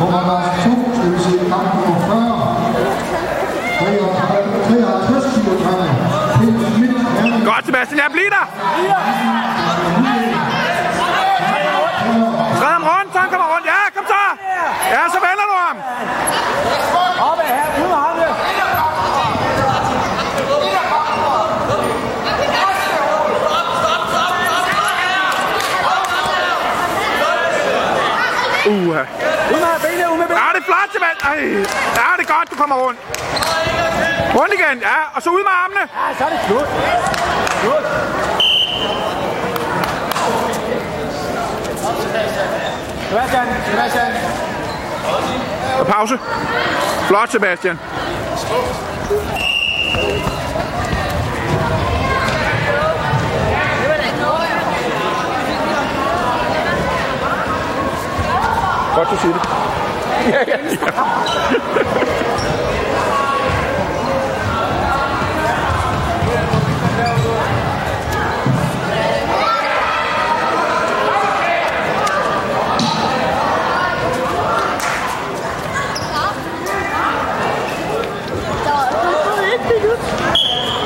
Nummer 2, det vil sige kamp nummer 40. 53 kilo træner. Peter Schmidt, Herning. Godt, Sebastian. Ja, bliv der. Træd ham rundt, så han kommer rundt. Ja, kom så. Ja, så vender du ham. Op her, ud med ham der. Uha. Ud med benene, ud med benene. Ja, det er flot, Sebastian. Ej. Ja, det er godt, du kommer rundt. Rundt igen. Ja, og så ud med armene. Ja, så er det slut. Slut. Sebastian, Sebastian. Og pause. Flot, Sebastian. Godt, du siger det. Ja, ja, ja.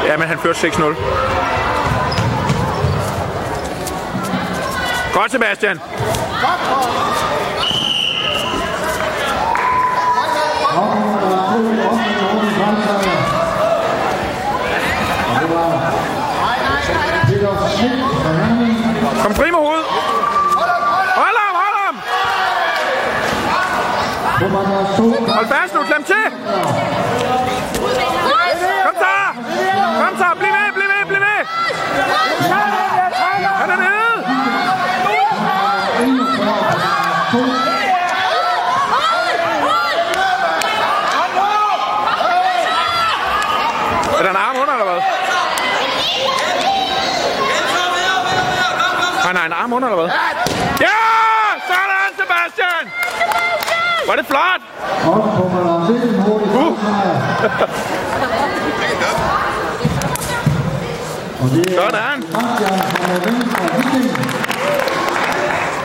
Ja, men han førte 6-0. Godt, Sebastian. Godt, nummer 2, også Morten Grønsejr. Og det var Peter Schmidt fra Herning. Kom fri med hovedet. Hold ham, hold ham. Nummer 2, Hold fast nu, klem til. Kom så. Kom så, bliv ved, bliv ved, bliv ved. Han er nede. Er der en arm under, eller hvad? Han har en arm under, eller hvad? Ja! Sådan, Sebastian! Var det flot? og nummer 19, Morten Grønsejr. Og det er Sådan.